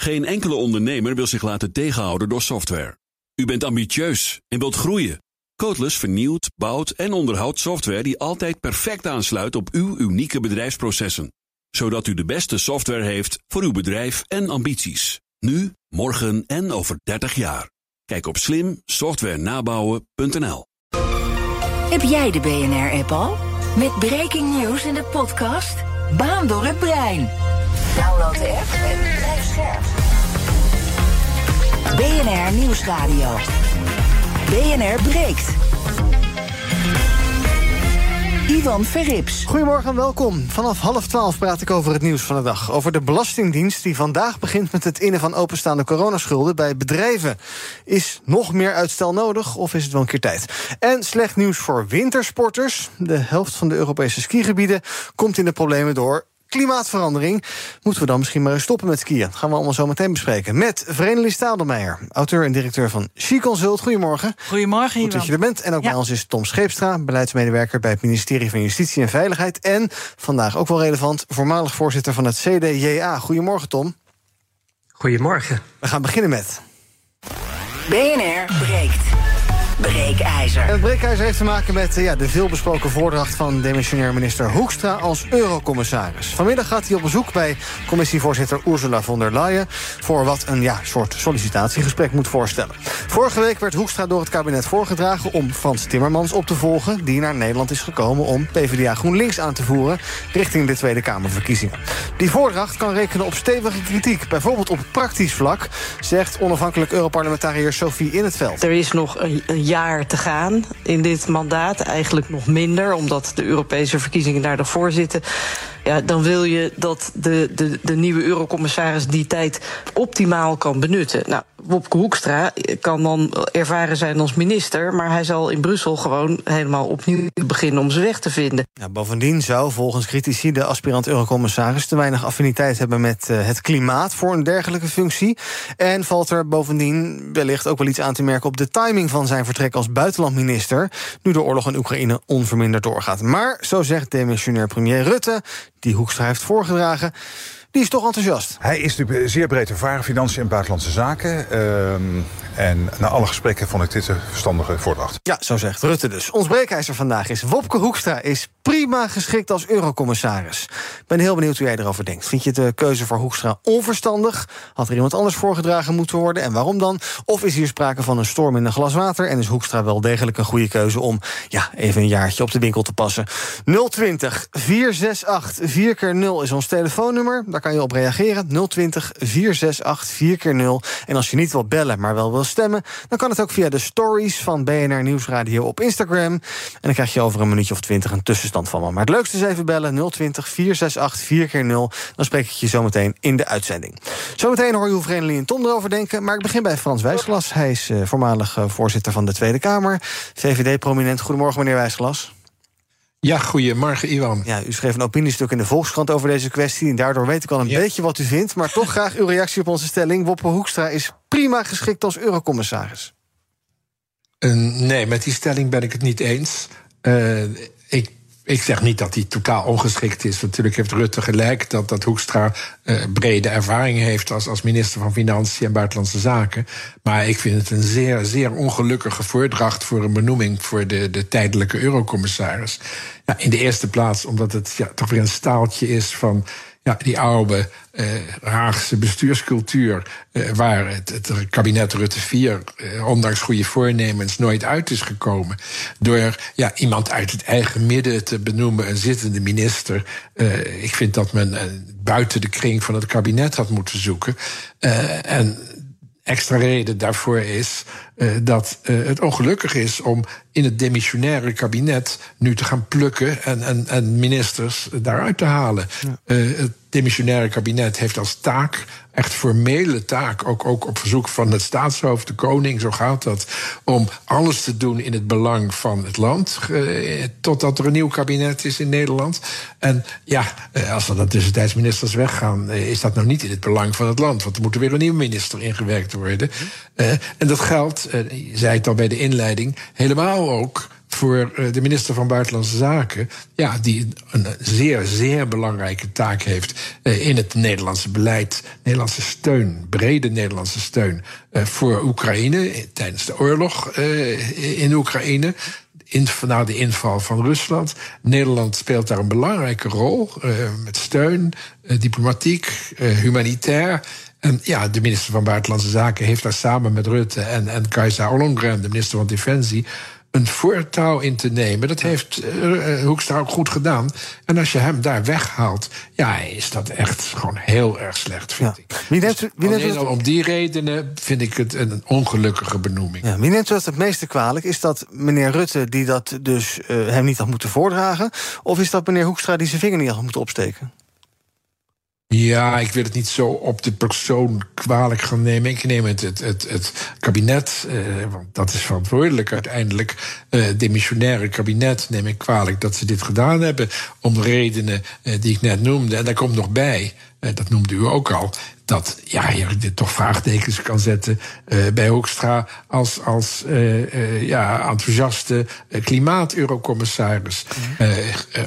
Geen enkele ondernemer wil zich laten tegenhouden door software. U bent ambitieus en wilt groeien. Codeless vernieuwt, bouwt en onderhoudt software die altijd perfect aansluit op uw unieke bedrijfsprocessen. Zodat u de beste software heeft voor uw bedrijf en ambities. Nu, morgen en over 30 jaar. Kijk op slimsoftwarenabouwen.nl. Heb jij de BNR-app al? Met breaking news in de podcast Baan door het brein. Download de app en blijf scherp. BNR Nieuwsradio. BNR breekt. Ivan Verrips. Goedemorgen en welkom. Vanaf half twaalf praat ik over het nieuws van de dag. Over de Belastingdienst die vandaag begint met het innen van openstaande coronaschulden bij bedrijven. Is nog meer uitstel nodig of is het wel een keer tijd? En slecht nieuws voor wintersporters. De helft van de Europese skigebieden komt in de problemen door klimaatverandering. Moeten we dan misschien maar eens stoppen met skiën? Dat gaan we allemaal zo meteen bespreken. Met Vereniging Stadelmeijer, auteur en directeur van Ski Consult. Goedemorgen. Goedemorgen, Goed dat je er bent. En ook bij ons is Tom Scheepstra, beleidsmedewerker bij het ministerie van Justitie en Veiligheid. En vandaag ook wel relevant, voormalig voorzitter van het CDJA. Goedemorgen, Tom. Goedemorgen. We gaan beginnen met. BNR breekt. Breekijzer. En het breekijzer heeft te maken met ja, de veelbesproken voordracht van demissionair minister Hoekstra als eurocommissaris. Vanmiddag gaat hij op bezoek bij commissievoorzitter Ursula von der Leyen voor wat een ja, soort sollicitatiegesprek moet voorstellen. Vorige week werd Hoekstra door het kabinet voorgedragen om Frans Timmermans op te volgen, die naar Nederland is gekomen om PvdA GroenLinks aan te voeren richting de Tweede Kamerverkiezingen. Die voordracht kan rekenen op stevige kritiek, bijvoorbeeld op praktisch vlak, zegt onafhankelijk Europarlementariër Sophie In het Veld. Er is nog een, een jaar te gaan in dit mandaat. Eigenlijk nog minder, omdat de Europese verkiezingen daar ervoor zitten. Ja, dan wil je dat de, de, de nieuwe eurocommissaris die tijd optimaal kan benutten. Nou, Wopke Hoekstra kan dan ervaren zijn als minister, maar hij zal in Brussel gewoon helemaal opnieuw beginnen om zijn weg te vinden. Bovendien zou volgens critici de aspirant eurocommissaris te weinig affiniteit hebben met uh, het klimaat voor een dergelijke functie. En valt er bovendien wellicht ook wel iets aan te merken op de timing van zijn vertrek als buitenlandminister, nu de oorlog in Oekraïne onverminderd doorgaat. Maar, zo zegt demissionair premier Rutte, die Hoekstra heeft voorgedragen, die is toch enthousiast. Hij is natuurlijk zeer breed ervaren, financiën en buitenlandse zaken. Uh, en na alle gesprekken vond ik dit een verstandige voordracht. Ja, zo zegt Rutte dus. Ons breekijzer vandaag is Wopke Hoekstra is prima geschikt als eurocommissaris. Ben heel benieuwd hoe jij erover denkt. Vind je de keuze voor Hoekstra onverstandig? Had er iemand anders voorgedragen moeten worden? En waarom dan? Of is hier sprake van een storm in een glas water? En is Hoekstra wel degelijk een goede keuze om ja, even een jaartje op de winkel te passen? 020 468 4 keer 0 is ons telefoonnummer. Daar kan je op reageren. 020 468 4 keer 0 En als je niet wilt bellen, maar wel wil stemmen, dan kan het ook via de stories van BNR Nieuwsradio op Instagram. En dan krijg je over een minuutje of twintig een tussenstand van me. Maar het leukste is even bellen 020 468 4 keer 0 Dan spreek ik je zometeen in de uitzending. Zometeen hoor je hoe Vreemdeling en Tom erover denken. Maar ik begin bij Frans Wijsglas. Hij is uh, voormalig uh, voorzitter van de Tweede Kamer. VVD-prominent. Goedemorgen, meneer Wijsglas. Ja, goedemorgen, Iwan. Ja, u schreef een opiniestuk in de Volkskrant over deze kwestie. En daardoor weet ik al een ja. beetje wat u vindt. Maar toch graag uw reactie op onze stelling. Woppe Hoekstra is prima geschikt als eurocommissaris. Uh, nee, met die stelling ben ik het niet eens. Uh, ik, ik zeg niet dat hij totaal ongeschikt is. Natuurlijk heeft Rutte gelijk dat, dat Hoekstra uh, brede ervaring heeft als, als minister van Financiën en Buitenlandse Zaken. Maar ik vind het een zeer, zeer ongelukkige voordracht voor een benoeming voor de, de tijdelijke eurocommissaris. Ja, in de eerste plaats omdat het ja, toch weer een staaltje is van ja, die oude uh, Haagse bestuurscultuur. Uh, waar het, het, kabinet Rutte 4, uh, ondanks goede voornemens, nooit uit is gekomen. Door ja, iemand uit het eigen midden te benoemen, een zittende minister. ik vind dat men buiten de kring van het kabinet had moeten zoeken. en extra reden daarvoor is uh, dat uh, het ongelukkig is om in het demissionaire kabinet nu te gaan plukken en, en, en ministers daaruit te halen. Ja. Uh, het demissionaire kabinet heeft als taak, echt formele taak, ook, ook op verzoek van het staatshoofd, de koning, zo gaat dat, om alles te doen in het belang van het land, totdat er een nieuw kabinet is in Nederland. En ja, als er dan tussentijds ministers weggaan, is dat nou niet in het belang van het land, want er moet er weer een nieuwe minister ingewerkt worden. en dat geldt, je zei het al bij de inleiding, helemaal ook voor de minister van Buitenlandse Zaken, ja, die een zeer, zeer belangrijke taak heeft in het Nederlandse beleid, Nederlandse steun, brede Nederlandse steun voor Oekraïne tijdens de oorlog in Oekraïne in, na de inval van Rusland. Nederland speelt daar een belangrijke rol met steun, diplomatiek, uh, humanitair. En ja, de minister van Buitenlandse Zaken heeft daar samen met Rutte en, en Kajsa Ollongren, de minister van Defensie, een voortouw in te nemen. Dat heeft uh, Hoekstra ook goed gedaan. En als je hem daar weghaalt, ja, is dat echt gewoon heel erg slecht, vind ik. Wie neemt, wie neemt dus om die redenen vind ik het een ongelukkige benoeming. Ja, wie neemt dat het meeste kwalijk? Is dat meneer Rutte die dat dus uh, hem niet had moeten voordragen? Of is dat meneer Hoekstra die zijn vinger niet had moeten opsteken? Ja, ik wil het niet zo op de persoon kwalijk gaan nemen. Ik neem het, het, het, het kabinet, eh, want dat is verantwoordelijk uiteindelijk. Uh, demissionaire kabinet neem ik kwalijk dat ze dit gedaan hebben. Om de redenen uh, die ik net noemde. En daar komt nog bij, uh, dat noemde u ook al. Dat ja, je dit toch vraagtekens kan zetten bij Hoekstra als, als ja, enthousiaste klimaat-eurocommissaris. Mm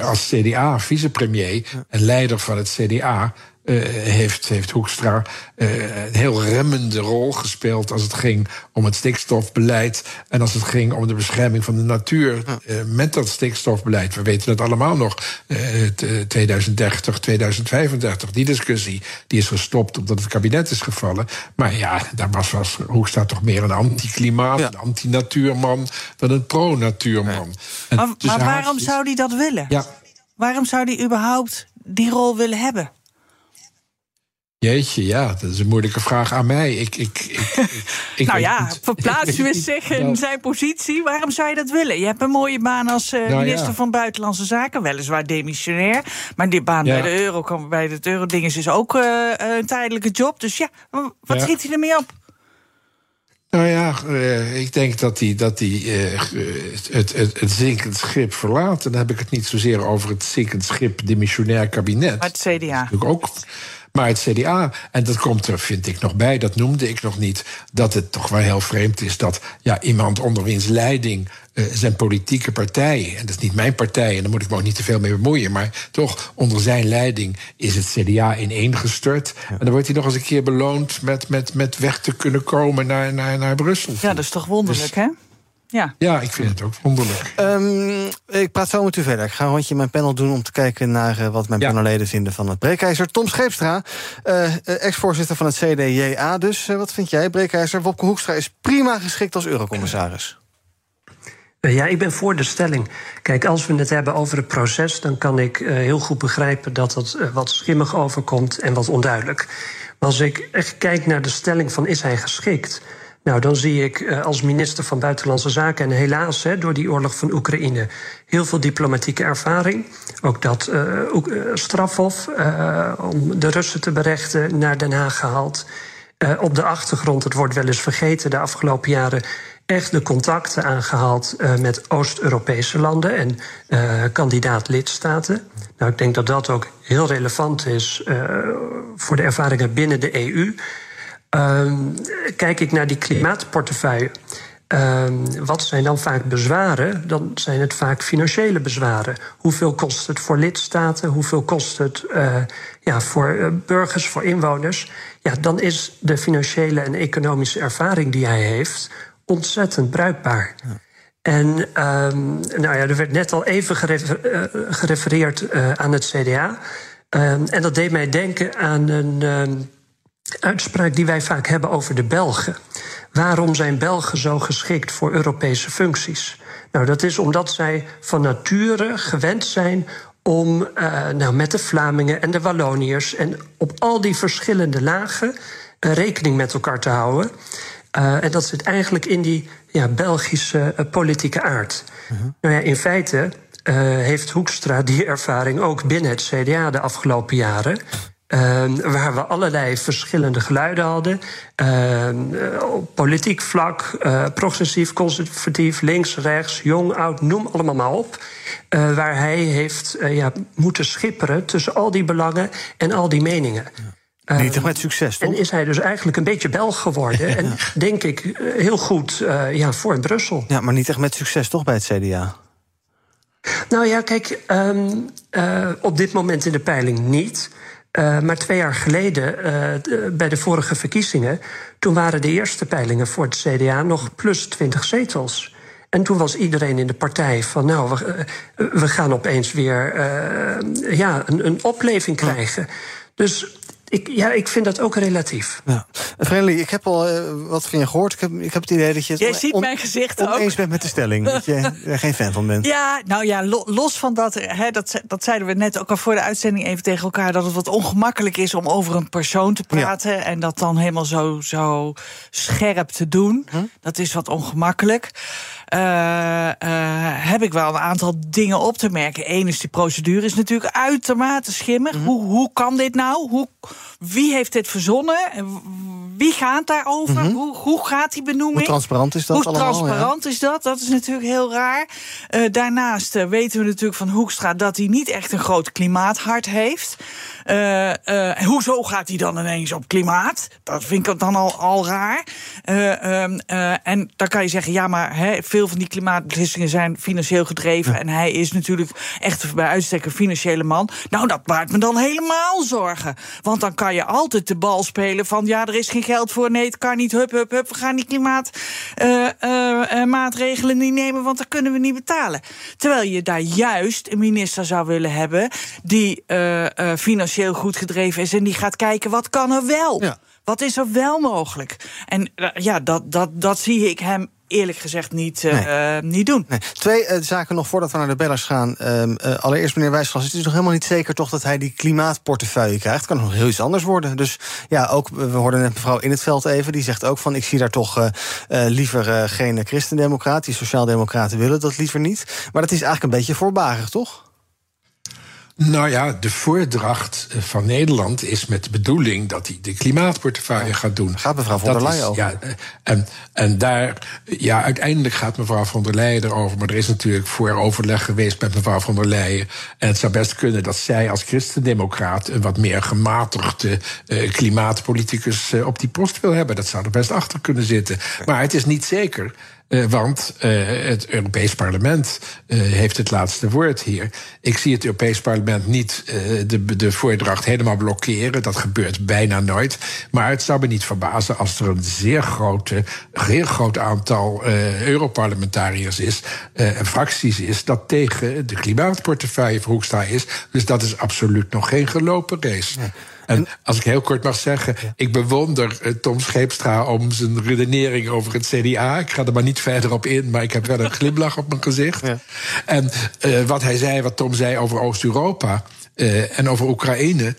als CDA-vicepremier en leider van het CDA uh, heeft, heeft Hoekstra uh, een heel remmende rol gespeeld als het ging om het stikstofbeleid en als het ging om de bescherming van de natuur uh, met dat stikstofbeleid. We weten het allemaal nog, 2030, 2035. Die discussie die is gestopt omdat het kabinet is gevallen. Maar ja, daar was, was Hoekstra toch meer een anti-klimaat, ja. een anti-natuurman dan een pro-natuurman. Ja. Maar, maar waarom zou hij dat willen? Ja. Waarom zou hij überhaupt die rol willen hebben? Jeetje, ja, dat is een moeilijke vraag aan mij. Ik, ik, ik, ik nou ja, verplaats u eens zich in zijn positie. Waarom zou je dat willen? Je hebt een mooie baan als uh, nou, minister ja. van Buitenlandse Zaken, weliswaar demissionair. Maar die baan ja. bij de euro, bij het euro-dinges is ook uh, een tijdelijke job. Dus ja, wat schiet hij ermee op? Nou ja, uh, ik denk dat hij dat die, het, het, het zinkend schip verlaat. En dan heb ik het niet zozeer over het zinkend schip demissionair kabinet. Maar het CDA. Natuurlijk ook maar het CDA, en dat komt er, vind ik nog bij, dat noemde ik nog niet, dat het toch wel heel vreemd is dat ja, iemand onder wiens leiding uh, zijn politieke partij, en dat is niet mijn partij, en daar moet ik me ook niet te veel mee bemoeien, maar toch onder zijn leiding is het CDA ineengestort. Ja. En dan wordt hij nog eens een keer beloond met, met, met weg te kunnen komen naar, naar, naar Brussel. Ja, dat is toch wonderlijk, dus, hè? Ja. ja, ik vind het ook wonderlijk. Um, ik praat zo met u verder. Ik ga een rondje mijn panel doen om te kijken naar uh, wat mijn ja. panelleden vinden van het breekijzer. Tom Scheepstra, uh, ex-voorzitter van het CDJA. Dus uh, wat vind jij, breekijzer? Wopke Hoekstra is prima geschikt als eurocommissaris. Ja, ik ben voor de stelling. Kijk, als we het hebben over het proces, dan kan ik uh, heel goed begrijpen dat dat uh, wat schimmig overkomt en wat onduidelijk. Maar als ik echt kijk naar de stelling van is hij geschikt, nou, dan zie ik uh, als minister van Buitenlandse Zaken, en helaas door die oorlog van Oekraïne, heel veel diplomatieke ervaring. Ook dat uh, strafhof om de Russen te berechten naar Den Haag gehaald. op de achtergrond, het wordt wel eens vergeten, de afgelopen jaren echt de contacten aangehaald met Oost-Europese landen en kandidaat-lidstaten. Nou, ik denk dat dat ook heel relevant is voor de ervaringen binnen de EU. Um, kijk ik naar die klimaatportefeuille. Um, wat zijn dan vaak bezwaren? Dan zijn het vaak financiële bezwaren. Hoeveel kost het voor lidstaten? Hoeveel kost het uh, ja, voor uh, burgers, voor inwoners? Ja, dan is de financiële en economische ervaring die hij heeft ontzettend bruikbaar. Ja. En um, nou ja, er werd net al even gerefer uh, gerefereerd aan het CDA. en dat deed mij denken aan een uitspraak die wij vaak hebben over de Belgen. Waarom zijn Belgen zo geschikt voor Europese functies? Nou, dat is omdat zij van nature gewend zijn om uh, nou, met de Vlamingen en de Walloniërs en op al die verschillende lagen uh, rekening met elkaar te houden. Uh, en dat zit eigenlijk in die ja, Belgische politieke aard. -huh. Nou ja, in feite heeft Hoekstra die ervaring ook binnen het CDA de afgelopen jaren. Uh, waar we allerlei verschillende geluiden hadden. Uh, op politiek vlak, uh, progressief, conservatief, links, rechts, jong, oud, noem allemaal maar op. Uh, waar hij heeft ja, moeten schipperen tussen al die belangen en al die meningen. Ja. Niet met succes, toch? En is hij dus eigenlijk een beetje Belg geworden. ja. En denk ik heel goed ja, voor Brussel. Ja, maar niet echt met succes, toch, bij het CDA? Nou ja, kijk, um, uh, op dit moment in de peiling niet. Uh, maar twee jaar geleden, de, bij de vorige verkiezingen, toen waren de eerste peilingen voor het CDA nog plus 20 zetels. En toen was iedereen in de partij van, nou, we, we gaan opeens weer ja, een, een opleving krijgen. Dus ik, ja, ik vind dat ook relatief. Ja. Friendly, ik heb al uh, wat van je gehoord. Ik heb, ik heb het idee dat je het Jij ziet mijn gezicht ook. oneens bent met de stelling. dat je er geen fan van bent. Ja, nou ja, los van dat, hè, dat, dat zeiden we net ook al voor de uitzending even tegen elkaar, dat het wat ongemakkelijk is om over een persoon te praten. Ja. En dat dan helemaal zo, zo scherp te doen. Hm? Dat is wat ongemakkelijk. Uh, uh, heb ik wel een aantal dingen op te merken. Eén is, die procedure is natuurlijk uitermate schimmig. Mm-hmm. Hoe, hoe kan dit nou? Hoe, wie heeft dit verzonnen? Wie gaat daarover? Mm-hmm. Hoe, hoe gaat die benoeming? Hoe transparant is dat Hoe allemaal? transparant ja? is dat? Dat is natuurlijk heel raar. Uh, daarnaast weten we natuurlijk van Hoekstra... dat hij niet echt een groot klimaathart heeft. Uh, hoezo gaat hij dan ineens op klimaat? Dat vind ik dan al, al raar. Uh, en dan kan je zeggen, ja, maar he, veel van die klimaatbeslissingen zijn financieel gedreven. Ja. En hij is natuurlijk echt bij uitstek een financiële man. Nou, dat maakt me dan helemaal zorgen. Want dan kan je altijd de bal spelen van, ja, er is geen geld voor. Nee, het kan niet. Hup, hup, hup. We gaan die klimaatmaatregelen niet nemen, want dat kunnen we niet betalen. Terwijl je daar juist een minister zou willen hebben die financieel financieel goed gedreven is en die gaat kijken wat kan er wel. Ja. Wat is er wel mogelijk? En uh, ja, dat, dat, dat zie ik hem eerlijk gezegd niet, nee. uh, niet doen. Nee. Twee uh, zaken nog voordat we naar de bellers gaan. Ehm, allereerst, meneer Wijsglas, het is nog helemaal niet zeker toch dat hij die klimaatportefeuille krijgt. Het kan nog heel iets anders worden. Dus ja, ook, we hoorden net mevrouw In het Veld even, die zegt ook van ik zie daar toch liever geen christendemocraat. Die sociaaldemocraten willen dat liever niet. Maar dat is eigenlijk een beetje voorbarig, toch? Nou ja, de voordracht van Nederland is met de bedoeling dat hij de klimaatportefeuille ja. gaat doen. Gaat mevrouw von der Leyen over? Ja, en, en daar, ja, uiteindelijk gaat mevrouw von der Leyen erover. Maar er is natuurlijk voor overleg geweest met mevrouw von der Leyen. En het zou best kunnen dat zij als christendemocraat een wat meer gematigde uh, klimaatpoliticus uh, op die post wil hebben. Dat zou er best achter kunnen zitten. Maar het is niet zeker. Uh, want uh, het Europees Parlement uh, heeft het laatste woord hier. Ik zie het Europees Parlement niet de, de voordracht helemaal blokkeren. Dat gebeurt bijna nooit. Maar het zou me niet verbazen als er een zeer, grote, zeer groot aantal Europarlementariërs is, fracties is, dat tegen de klimaatportefeuille Hoekstra is. Dus dat is absoluut nog geen gelopen race. En als ik heel kort mag zeggen, ja. ik bewonder uh, Tom Scheepstra om zijn redenering over het CDA. Ik ga er maar niet verder op in, maar ik heb wel een glimlach op mijn gezicht. Ja. En uh, wat hij zei, wat Tom zei over Oost-Europa uh, en over Oekraïne.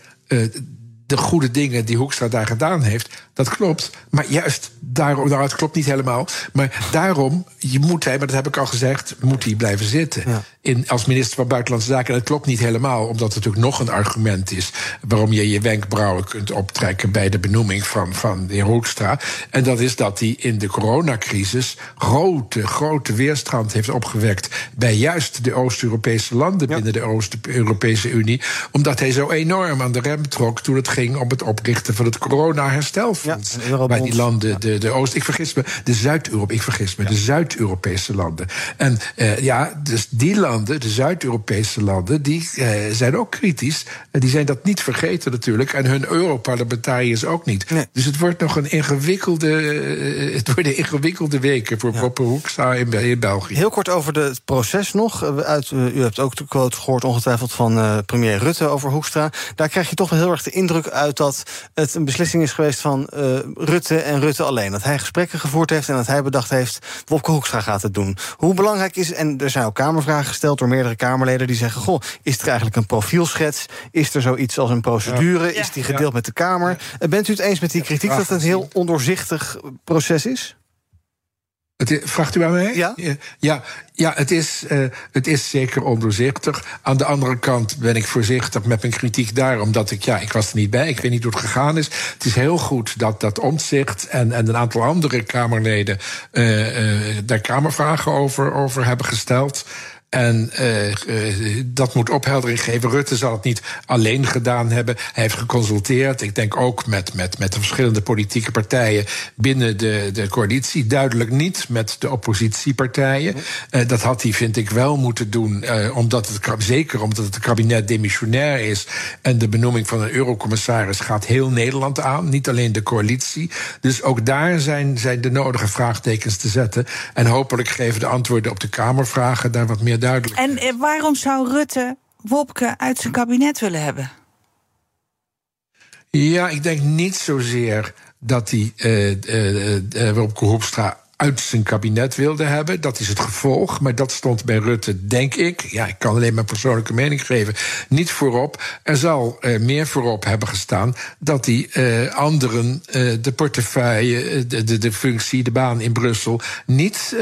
de goede dingen die Hoekstra daar gedaan heeft, dat klopt. Maar juist daarom, nou, het klopt niet helemaal. Maar daarom, je moet hij, maar dat heb ik al gezegd, moet hij blijven zitten. Ja. In, als minister van Buitenlandse Zaken. En dat klopt niet helemaal, omdat het natuurlijk nog een argument is waarom je je wenkbrauwen kunt optrekken bij de benoeming van, van de heer Hoekstra. En dat is dat hij in de coronacrisis grote, grote weerstand heeft opgewekt bij juist de Oost-Europese landen ja. binnen de Oost-Europese Unie. Omdat hij zo enorm aan de rem trok toen het ging om het oprichten van het corona-herstel. Ja, bij die landen, de, de Oost, ik vergis me, de Zuid-Europa, ik vergis me, ja. de Zuid-Europese landen. En uh, ja, dus die landen, de Zuid-Europese landen, die uh, zijn ook kritisch. En die zijn dat niet vergeten natuurlijk. En hun Europarlementariërs ook niet. Nee. Dus het wordt nog een ingewikkelde, uh, het worden ingewikkelde weken voor ja. Hoekstra in, in België. Heel kort over het proces nog. Uit, u hebt ook de quote gehoord ongetwijfeld van premier Rutte over Hoekstra. Daar krijg je toch wel heel erg de indruk uit dat het een beslissing is geweest van uh, Rutte en Rutte alleen. Dat hij gesprekken gevoerd heeft en dat hij bedacht heeft... Wopke Hoekstra gaat het doen. Hoe belangrijk is, en er zijn ook kamervragen gesteld... door meerdere Kamerleden die zeggen... goh, is er eigenlijk een profielschets? Is er zoiets als een procedure? Is die gedeeld met de Kamer? Ja. Bent u het eens met die kritiek dat het een heel ondoorzichtig proces is? Het, vraagt u aan mij? Ja. Ja, ja het, is, uh, het is zeker ondoorzichtig. Aan de andere kant ben ik voorzichtig met mijn kritiek daar, omdat ik, ja, ik was er niet bij. Ik weet niet hoe het gegaan is. Het is heel goed dat dat omzicht en, en een aantal andere Kamerleden uh, uh, daar Kamervragen over, over hebben gesteld. En dat moet opheldering geven. Rutte zal het niet alleen gedaan hebben. Hij heeft geconsulteerd. Ik denk ook met, met, met de verschillende politieke partijen binnen de, de coalitie. Duidelijk niet met de oppositiepartijen. dat had hij, vind ik, wel moeten doen. omdat het, zeker omdat het kabinet demissionair is. En de benoeming van een eurocommissaris gaat heel Nederland aan. Niet alleen de coalitie. Dus ook daar zijn, zijn de nodige vraagtekens te zetten. En hopelijk geven de antwoorden op de Kamervragen daar wat meer duidelijk. En eh, waarom zou Rutte Wopke uit zijn kabinet willen hebben? Ja, ik denk niet zozeer dat hij uh, uh, uh, Wopke Hoepstra uit zijn kabinet wilde hebben. Dat is het gevolg. Maar dat stond bij Rutte, denk ik. Ja, ik kan alleen mijn persoonlijke mening geven. Niet voorop. Er zal uh, meer voorop hebben gestaan dat hij uh, anderen uh, de portefeuille, de, de, de, functie, de baan in Brussel niet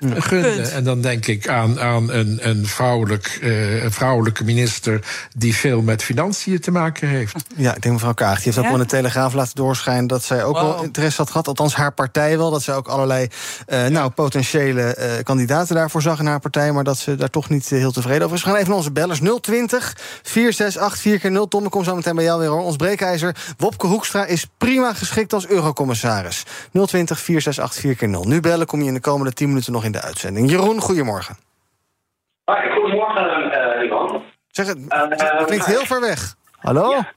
gunde. En dan denk ik aan, aan een, een, vrouwelijk, een vrouwelijke minister die veel met financiën te maken heeft. Ja, ik denk mevrouw Kaag. Die heeft ook ja? wel in de Telegraaf laten doorschijnen dat zij ook wow. wel interesse had gehad. Althans, haar partij wel. Dat zij ook allerlei uh, nou, potentiële uh, kandidaten daarvoor zag in haar partij, maar dat ze daar toch niet uh, heel tevreden over is. We gaan even naar onze bellers 020 468 4 0 Tom, ik kom zo meteen bij jou weer hoor. Ons breekijzer Wopke Hoekstra is prima geschikt als eurocommissaris. 020 468 4 0 Nu bellen kom je in de komende 10 minuten nog in de uitzending. Jeroen, goedemorgen. Hoi, goedemorgen, Ivan. Zeg het, het klinkt heel ver weg. Hallo? Ja,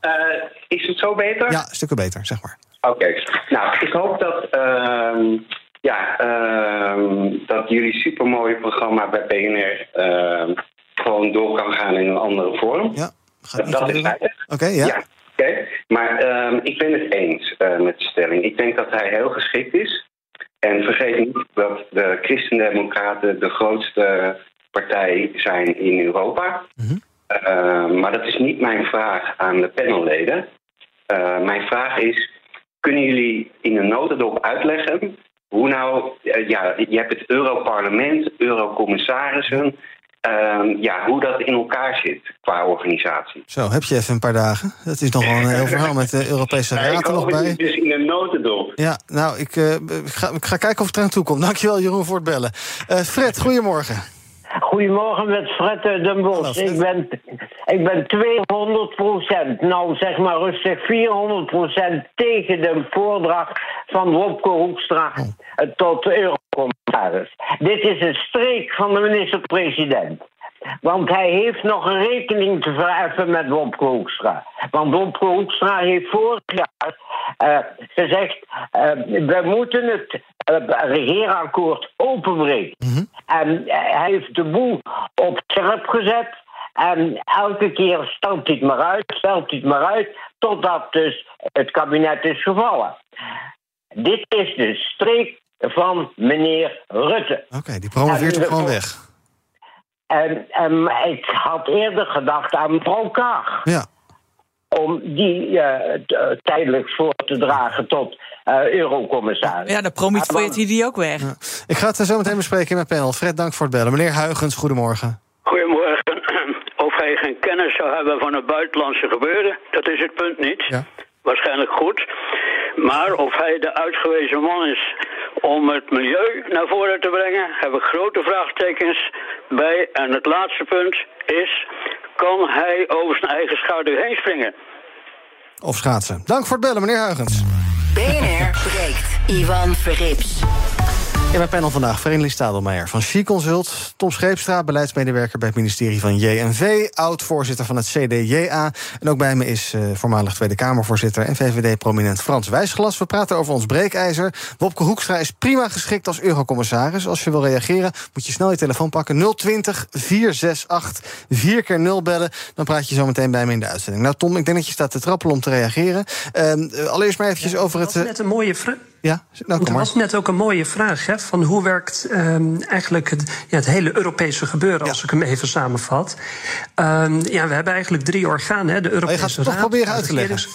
is het zo beter? Ja, stukken beter, zeg maar. Oké, okay. nou, ik hoop dat uh, ja, uh, dat jullie supermooie programma bij BNR uh, gewoon door kan gaan in een andere vorm. Ja, dat, dat is. Oké, ja. ja okay. Maar ehm, ik ben het eens uh, met de stelling. Ik denk dat hij heel geschikt is. En vergeet niet dat de Christendemocraten de grootste partij zijn in Europa. Mhm. Mm -hmm. maar dat is niet mijn vraag aan de panelleden. Uh, mijn vraag is: kunnen jullie in een notendop uitleggen hoe nou, ja, je hebt het Europarlement, Eurocommissarissen. Uh, ja, hoe dat in elkaar zit qua organisatie. Zo, heb je even een paar dagen? Dat is nog wel een heel verhaal met de Europese Raad er nog bij. Dus in een notendop. Ja, nou, ik, uh, ik, ga, ik ga kijken of het eraan toe komt. Dankjewel, Jeroen, voor het bellen. Uh, Fred, goedemorgen. Goedemorgen met Fred Den Bosch. Ik ben, ik ben 200 procent, nou zeg maar rustig 400 procent tegen de voordracht van Wopke Hoekstra oh. tot de eurocommissaris. Dit is een streek van de minister-president. Want hij heeft nog een rekening te verheffen met Wopke Hoekstra. Want Wopke Hoekstra heeft vorig jaar uh, gezegd... Uh, we moeten het uh, regeerakkoord openbreken. Mm -hmm. En hij heeft de boel op scherp gezet... En elke keer stelt hij het maar uit, stelt hij het maar uit... totdat dus het kabinet is gevallen. Dit is de streek van meneer Rutte. Oké, okay, die promoveert er gewoon weg. En, en ik had eerder gedacht aan Kaag. Ja. Om die uh, tijdelijk voor te dragen tot uh, eurocommissaris. Ja, dan promoveert hij die ook weg. Ja. Ik ga het zo meteen bespreken in mijn panel. Fred, dank voor het bellen. Meneer Huigens, goedemorgen. Goedemorgen. Of hij geen kennis zou hebben van het buitenlandse gebeuren, dat is het punt niet. Ja. Waarschijnlijk goed. Maar of hij de uitgewezen man is om het milieu naar voren te brengen, heb ik grote vraagtekens bij. En het laatste punt is, kan hij over zijn eigen schaduw heen springen? Of schaatsen. Dank voor het bellen, meneer Huigens. BNR breekt. Ivan Verrips. In mijn panel vandaag Vereniging Stadelmeijer van She Consult... Tom Scheepstra, beleidsmedewerker bij het ministerie van JNV... oud-voorzitter van het CDJA. En ook bij me is uh, voormalig Tweede Kamervoorzitter... en VVD-prominent Frans Wijsglas. We praten over ons breekijzer. Wopke Hoekstra is prima geschikt als eurocommissaris. Als je wil reageren, moet je snel je telefoon pakken. 020 468 4 keer 0 bellen. Dan praat je zo meteen bij me in de uitzending. Nou Tom, ik denk dat je staat te trappelen om te reageren. Uh, allereerst maar eventjes ja, over het... Dat was net een mooie vraag. Ja, nou, dat was net ook een mooie vraag. Hè, van hoe werkt um, eigenlijk het, ja, het hele Europese gebeuren, als ja. ik hem even samenvat. Um, ja, we hebben eigenlijk drie organen. Hè, de Europese oh, je gaat het toch proberen uit te leggen.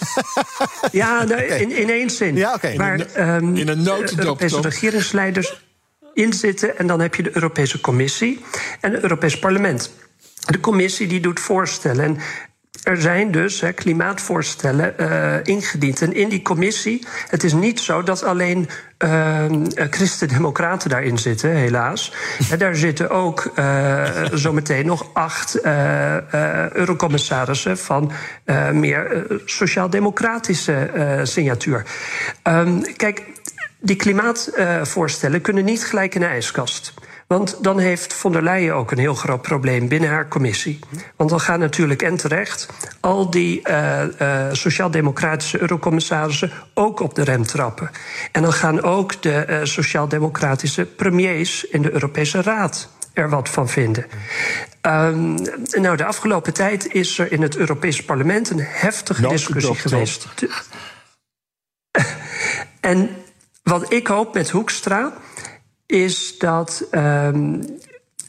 ja, nou, okay. in, in één zin. Ja, okay. Waar um, in een de Europese regeringsleiders in zitten. En dan heb je de Europese Commissie en het Europese Parlement. De commissie die doet voorstellen. En er zijn dus klimaatvoorstellen uh, ingediend. En in die commissie, het is niet zo dat alleen uh, christendemocraten daarin zitten, helaas. en daar zitten ook uh, zometeen nog acht eurocommissarissen van meer sociaal-democratische signatuur. Um, kijk, die klimaatvoorstellen kunnen niet gelijk in de ijskast. Want dan heeft von der Leyen ook een heel groot probleem binnen haar commissie. Want dan gaan natuurlijk en terecht al die uh, uh, sociaal-democratische eurocommissarissen ook op de rem trappen. En dan gaan ook de uh, sociaal-democratische premiers in de Europese Raad er wat van vinden. Um, nou, de afgelopen tijd is er in het Europese parlement een heftige discussie geweest. en wat ik hoop met Hoekstra is dat um,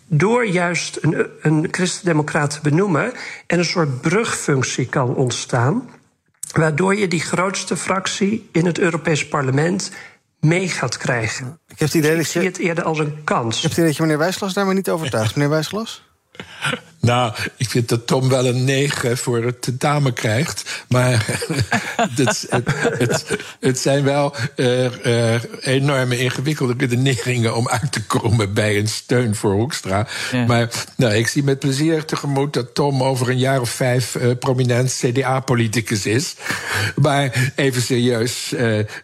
door juist een, een christendemocraat te benoemen en een soort brugfunctie kan ontstaan, waardoor je die grootste fractie in het Europees Parlement mee gaat krijgen. Ik, heb het idee dus ik zie het eerder als een kans. Ik heb het idee dat je meneer Wijsglas daar maar niet overtuigt. Meneer Wijsglas? Nou, ik vind dat Tom wel een 9 voor het tentamen krijgt. Maar het, het, het, zijn wel uh, uh, enorme ingewikkelde redeneringen om uit te komen bij een steun voor Hoekstra. Ja. Maar nou, ik zie met plezier tegemoet dat Tom over een jaar of vijf uh, prominent CDA-politicus is. Maar even serieus,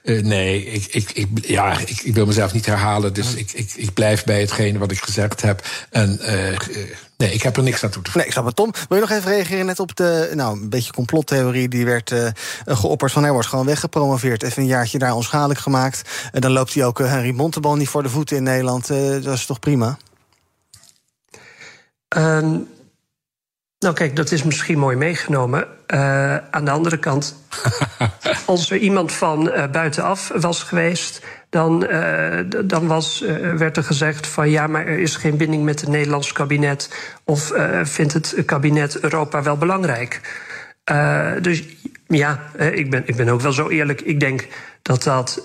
nee, ik, ik, ik, ja, ik, ik, wil mezelf niet herhalen. Dus ik, ik, ik blijf bij hetgene wat ik gezegd heb. En Nee, ik heb er niks aan toe te voegen. Nee, ik snap het. Tom, wil je nog even reageren net op de nou, een beetje complottheorie die werd uh, geopperd van hij wordt gewoon weggepromoveerd. Even een jaartje daar onschadelijk gemaakt. En dan loopt hij ook uh, Henry Montebal niet voor de voeten in Nederland. Uh, dat is toch prima? Um, nou, kijk, dat is misschien mooi meegenomen. Uh, aan de andere kant, als er iemand van uh, buitenaf was geweest, dan, uh, dan was, werd er gezegd van ja, maar er is geen binding met het Nederlands kabinet. Of vindt het kabinet Europa wel belangrijk? dus ja, ik ben, ik ben ook wel zo eerlijk. Ik denk dat dat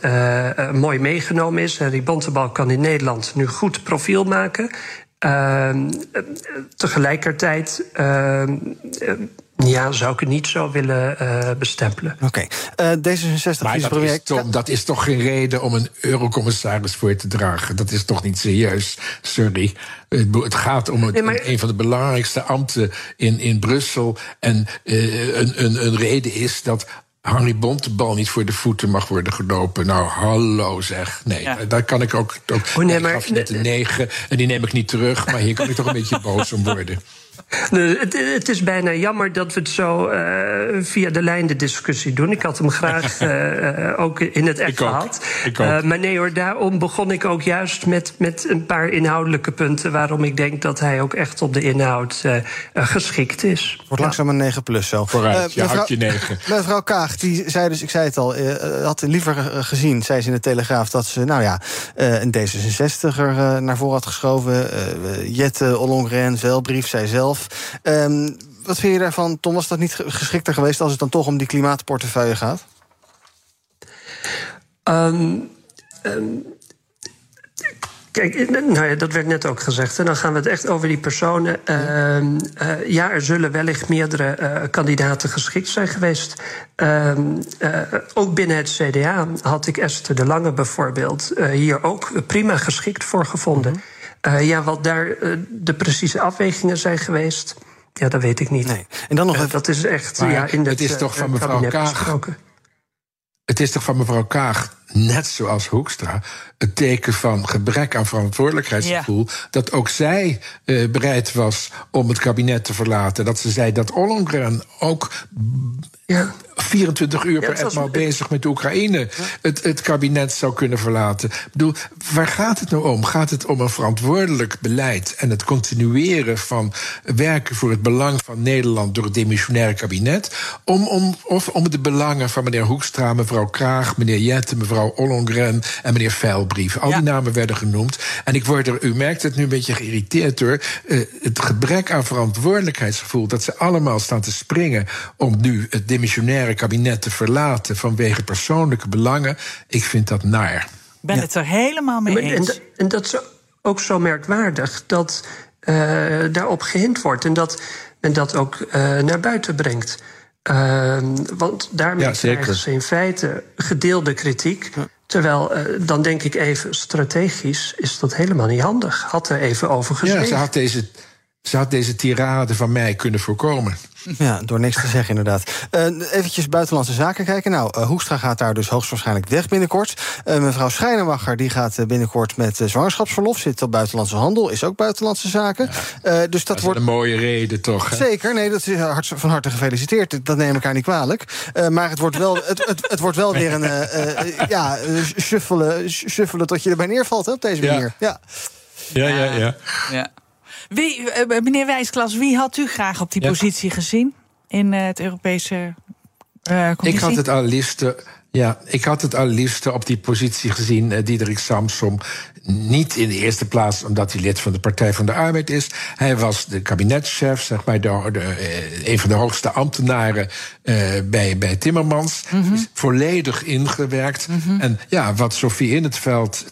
mooi meegenomen is. Die Bontebal kan in Nederland nu goed profiel maken. Uh, tegelijkertijd uh, ja, zou ik het niet zo willen uh, bestempelen. Oké, okay. D66 maar dat is, toch, dat is toch geen reden om een eurocommissaris voor te dragen? Dat is toch niet serieus? Sorry. Het gaat om het, nee, maar... een van de belangrijkste ambten in, in Brussel. En een, een, een reden is dat Harry Bontebal niet voor de voeten mag worden gelopen. Nou, hallo zeg. Nee, ja. daar kan ik ook. ook oh, nee, maar, ik gaf je net een negen en die neem ik niet terug. Maar hier kan ik toch een beetje boos om worden. Het, het, is bijna jammer dat we het zo uh, via de lijn de discussie doen. Ik had hem graag uh, ook in het echt gehad. Uh, maar nee hoor, daarom begon ik ook juist met, met een paar inhoudelijke punten... waarom ik denk dat hij ook echt op de inhoud geschikt is. Wordt ja. langzaam een 9 plus zo. Vooruit, je mevrouw, je 9. Mevrouw Kaag, die zei dus, ik zei het al... had liever gezien, zei ze in de Telegraaf... dat ze, nou ja, een D66er naar voren had geschoven. Jette Ollongren, Velbrief, zij zelf... Um, wat vind je daarvan, Tom? Was dat niet geschikter geweest als het dan toch om die klimaatportefeuille gaat? Um, um, kijk, nou ja, dat werd net ook gezegd. En dan gaan we het echt over die personen. Uh, ja, er zullen wellicht meerdere uh, kandidaten geschikt zijn geweest. Ook binnen het CDA had ik Esther de Lange bijvoorbeeld hier ook prima geschikt voor gevonden. Mm uh, ja, wat daar uh, de precieze afwegingen zijn geweest, ja, dat weet ik niet. Nee. En dan nog uh, even... Dat is echt ja, in het, het is toch van mevrouw Kaag. Besproken. Het is toch van mevrouw Kaag, net zoals Hoekstra, het teken van gebrek aan verantwoordelijkheidsgevoel. Ja. Dat ook zij uh, bereid was om het kabinet te verlaten. Dat ze zei dat Ollongren ook ja. 24 uur per etmaal bezig met de Oekraïne het, het kabinet zou kunnen verlaten. Ik bedoel, waar gaat het nou om? Gaat het om een verantwoordelijk beleid en het continueren van werken voor het belang van Nederland door het demissionaire kabinet? Om, om, of om de belangen van meneer Hoekstra, mevrouw Kraag, meneer Jette, mevrouw Ollongren en meneer Veilbrief. Al die namen werden genoemd. En ik word er, u merkt het nu een beetje geïrriteerd door, uh, het gebrek aan verantwoordelijkheidsgevoel dat ze allemaal staan te springen om nu het demissionaire kabinet te verlaten vanwege persoonlijke belangen. Ik vind dat naar. Ik ben het er helemaal mee eens. En, en dat is ook zo merkwaardig dat daarop gehind wordt. En dat men dat ook naar buiten brengt. Ehm, want daarmee ja, krijgen ze in feite gedeelde kritiek. Terwijl, dan denk ik even, strategisch is dat helemaal niet handig. Had er even over gezegd. Ja, ze had deze ze had deze tirade van mij kunnen voorkomen. Ja, door niks te zeggen inderdaad. Uh, eventjes buitenlandse zaken kijken. Nou, uh, Hoekstra gaat daar dus hoogstwaarschijnlijk weg binnenkort. Uh, mevrouw Schijnemacher die gaat binnenkort met zwangerschapsverlof. Zit op buitenlandse handel, is ook buitenlandse zaken. dus dat, wordt een mooie reden toch? Zeker, nee, dat is hart, van harte gefeliciteerd. Dat neem ik haar niet kwalijk. maar het wordt wel, het, het, het wordt wel weer een ja, shuffelen, shuffelen tot je erbij neervalt hè, op deze manier. Ja, ja, ja. ja. ja. ja. Wie, uh, meneer Wijsklas, wie had u graag op die positie gezien in uh, het Europese uh, Ik had het allerliefste. Ja, ik had het allerliefste op die positie gezien, Diederik Samsom. Niet in de eerste plaats omdat hij lid van de Partij van de Arbeid is. Hij was de kabinetschef, zeg maar, de, de, een van de hoogste ambtenaren bij, bij Timmermans. Mm -hmm. Is volledig ingewerkt. Mm -hmm. En ja, wat Sofie in het veld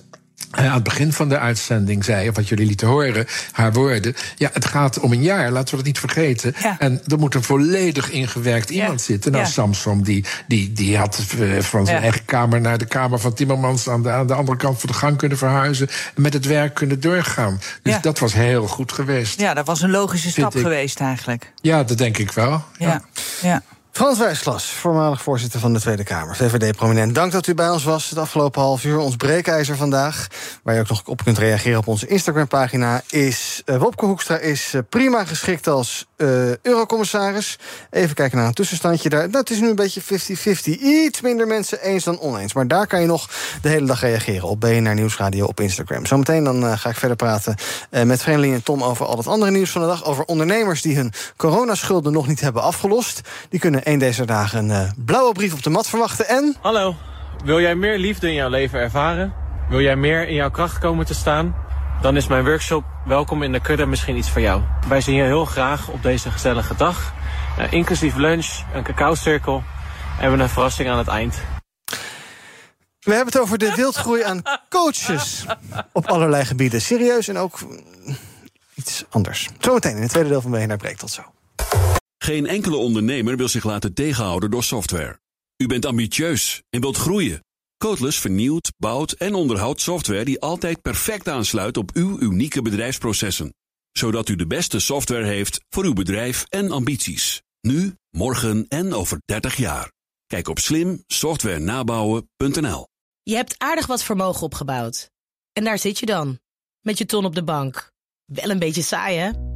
aan het begin van de uitzending zei, of wat jullie lieten horen, haar woorden. Ja, het gaat om een jaar, laten we dat niet vergeten. En er moet een volledig ingewerkt iemand zitten. Nou, ja. Samson, die, die, die had eh, van zijn eigen kamer naar de kamer van Timmermans aan de, aan de andere kant van de gang kunnen verhuizen. En met het werk kunnen doorgaan. Dus dat was heel goed geweest. Ja, dat was een logische stap geweest eigenlijk. Ja, dat denk ik wel. ja. ja. Frans Wijsglas, voormalig voorzitter van de Tweede Kamer, VVD-prominent. Dank dat u bij ons was het afgelopen half uur. Ons breekijzer vandaag, waar je ook nog op kunt reageren op onze Instagram-pagina, is uh, Wopke Hoekstra is uh, prima geschikt als uh, eurocommissaris. Even kijken naar een tussenstandje daar. Dat is nu een beetje 50-50. Iets minder mensen eens dan oneens. Maar daar kan je nog de hele dag reageren op BNR Nieuwsradio op Instagram. Zometeen dan ga ik verder praten met Vreemdeling en Tom over al het andere nieuws van de dag. Over ondernemers die hun coronaschulden nog niet hebben afgelost. Die kunnen een deze dagen een uh, blauwe brief op de mat verwachten. En... Hallo, wil jij meer liefde in jouw leven ervaren? Wil jij meer in jouw kracht komen te staan? Dan is mijn workshop Welkom in de Kudde misschien iets voor jou. Wij zien je heel graag op deze gezellige dag. Uh, inclusief lunch, een cacao-cirkel en een verrassing aan het eind. We hebben het over de wildgroei aan coaches op allerlei gebieden. Serieus en ook iets anders. Zometeen in het tweede deel van BNR Breekt. Tot zo. Geen enkele ondernemer wil zich laten tegenhouden door software. U bent ambitieus en wilt groeien. Codeless vernieuwt, bouwt en onderhoudt software die altijd perfect aansluit op uw unieke bedrijfsprocessen. Zodat u de beste software heeft voor uw bedrijf en ambities. Nu, morgen en over 30 jaar. Kijk op slimsoftwarenabouwen.nl. Je hebt aardig wat vermogen opgebouwd. En daar zit je dan, met je ton op de bank. Wel een beetje saai, hè?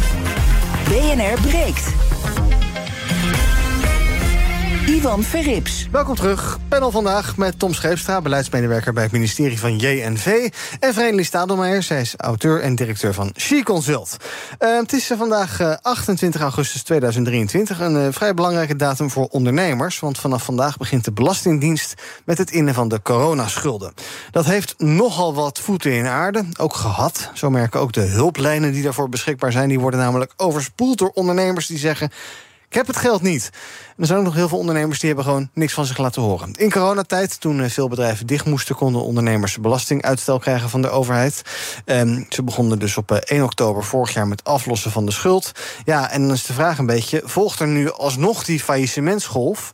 BNR breekt. Ivan Verrips. Welkom terug. Panel vandaag met Tom Scheepstra, beleidsmedewerker bij het ministerie van JNV. En Vereniging Stadelmeijer, zij is auteur en directeur van She Consult. Uh, het is vandaag uh, 28 augustus 2023, een uh, vrij belangrijke datum voor ondernemers. Want vanaf vandaag begint de Belastingdienst met het innen van de coronaschulden. Dat heeft nogal wat voeten in aarde, ook gehad. Zo merken ook de hulplijnen die daarvoor beschikbaar zijn. Die worden namelijk overspoeld door ondernemers die zeggen. Ik heb het geld niet. Er zijn ook nog heel veel ondernemers die hebben gewoon niks van zich laten horen. In coronatijd, toen eh, veel bedrijven dicht moesten, konden ondernemers belastinguitstel krijgen van de overheid. Um, ze begonnen dus op 1 eh, oktober vorig jaar met aflossen van de schuld. Ja, en dan is de vraag een beetje: volgt er nu alsnog die faillissementsgolf?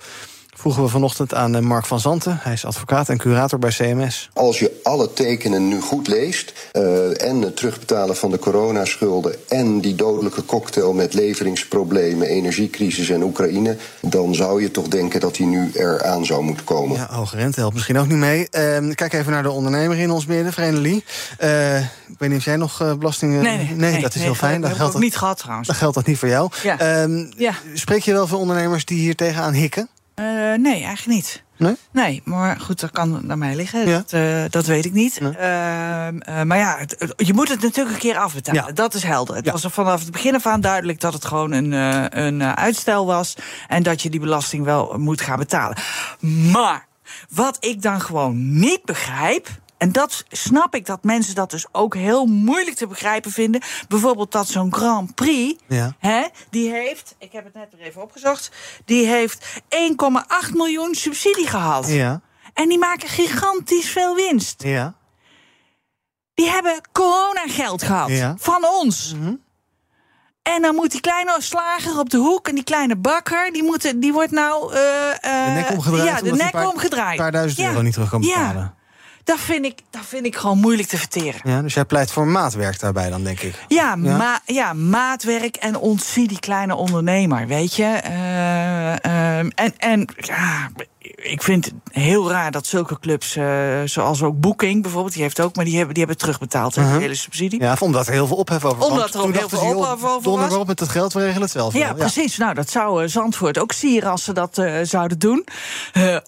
Vroegen we vanochtend aan eh, Mark van Zanten. Hij is advocaat en curator bij CMS. Als je alle tekenen nu goed leest... Uh, en het terugbetalen van de coronaschulden... en die dodelijke cocktail met leveringsproblemen... energiecrisis en Oekraïne... dan zou je toch denken dat die nu eraan zou moeten komen. Ja, hoge rente helpt misschien ook niet mee. Uh, kijk even naar de ondernemer in ons midden, Vreemdelie. Uh, ik weet niet of jij nog belastingen... Nee, nee, nee, dat is nee, heel fijn. Dat geldt niet gehad trouwens. Dan geldt dat niet voor jou. Ja. ja. Spreek je wel veel ondernemers die hier tegenaan hikken? Uh, nee, eigenlijk niet. Nee? Nee, maar goed, dat kan naar mij liggen. Dat, uh, dat weet ik niet. Nee. Uh, uh, maar ja, het, je moet het natuurlijk een keer afbetalen. Ja. Dat is helder. Het ja. was er vanaf het begin af aan duidelijk dat het gewoon een, een uitstel was. En dat je die belasting wel moet gaan betalen. Maar wat ik dan gewoon niet begrijp. En dat snap ik dat mensen dat dus ook heel moeilijk te begrijpen vinden. Bijvoorbeeld dat zo'n Grand Prix, ja. hè, die heeft, ik heb het net er even opgezocht, die heeft 1,8 miljoen subsidie gehad. Ja. En die maken gigantisch veel winst. Ja. Die hebben coronageld gehad ja. van ons. Mm -hmm. En dan moet die kleine slager op de hoek en die kleine bakker, die, moeten, die wordt nou. Uh, uh, de nek omgedraaid. Ja, de nek paar, omgedraaid. Een paar duizend euro niet terug kan betalen. Dat vind, ik, dat vind ik gewoon moeilijk te verteren. Ja, dus jij pleit voor maatwerk daarbij dan, denk ik. Ja, ja? Ma ja maatwerk en ontzie die kleine ondernemer, weet je. Uh, en en ja, ik vind het heel raar dat zulke clubs, uh, zoals ook Booking bijvoorbeeld, die heeft ook, maar die hebben, die hebben terugbetaald, uh -huh. de hele subsidie. Ja, omdat er heel veel ophef over was. Omdat er ook heel veel ophef over was. op met het geld, we regelen het zelf. Ja, wel. precies. Ja. Nou, dat zou uh, Zandvoort ook sieren als ze dat uh, zouden doen.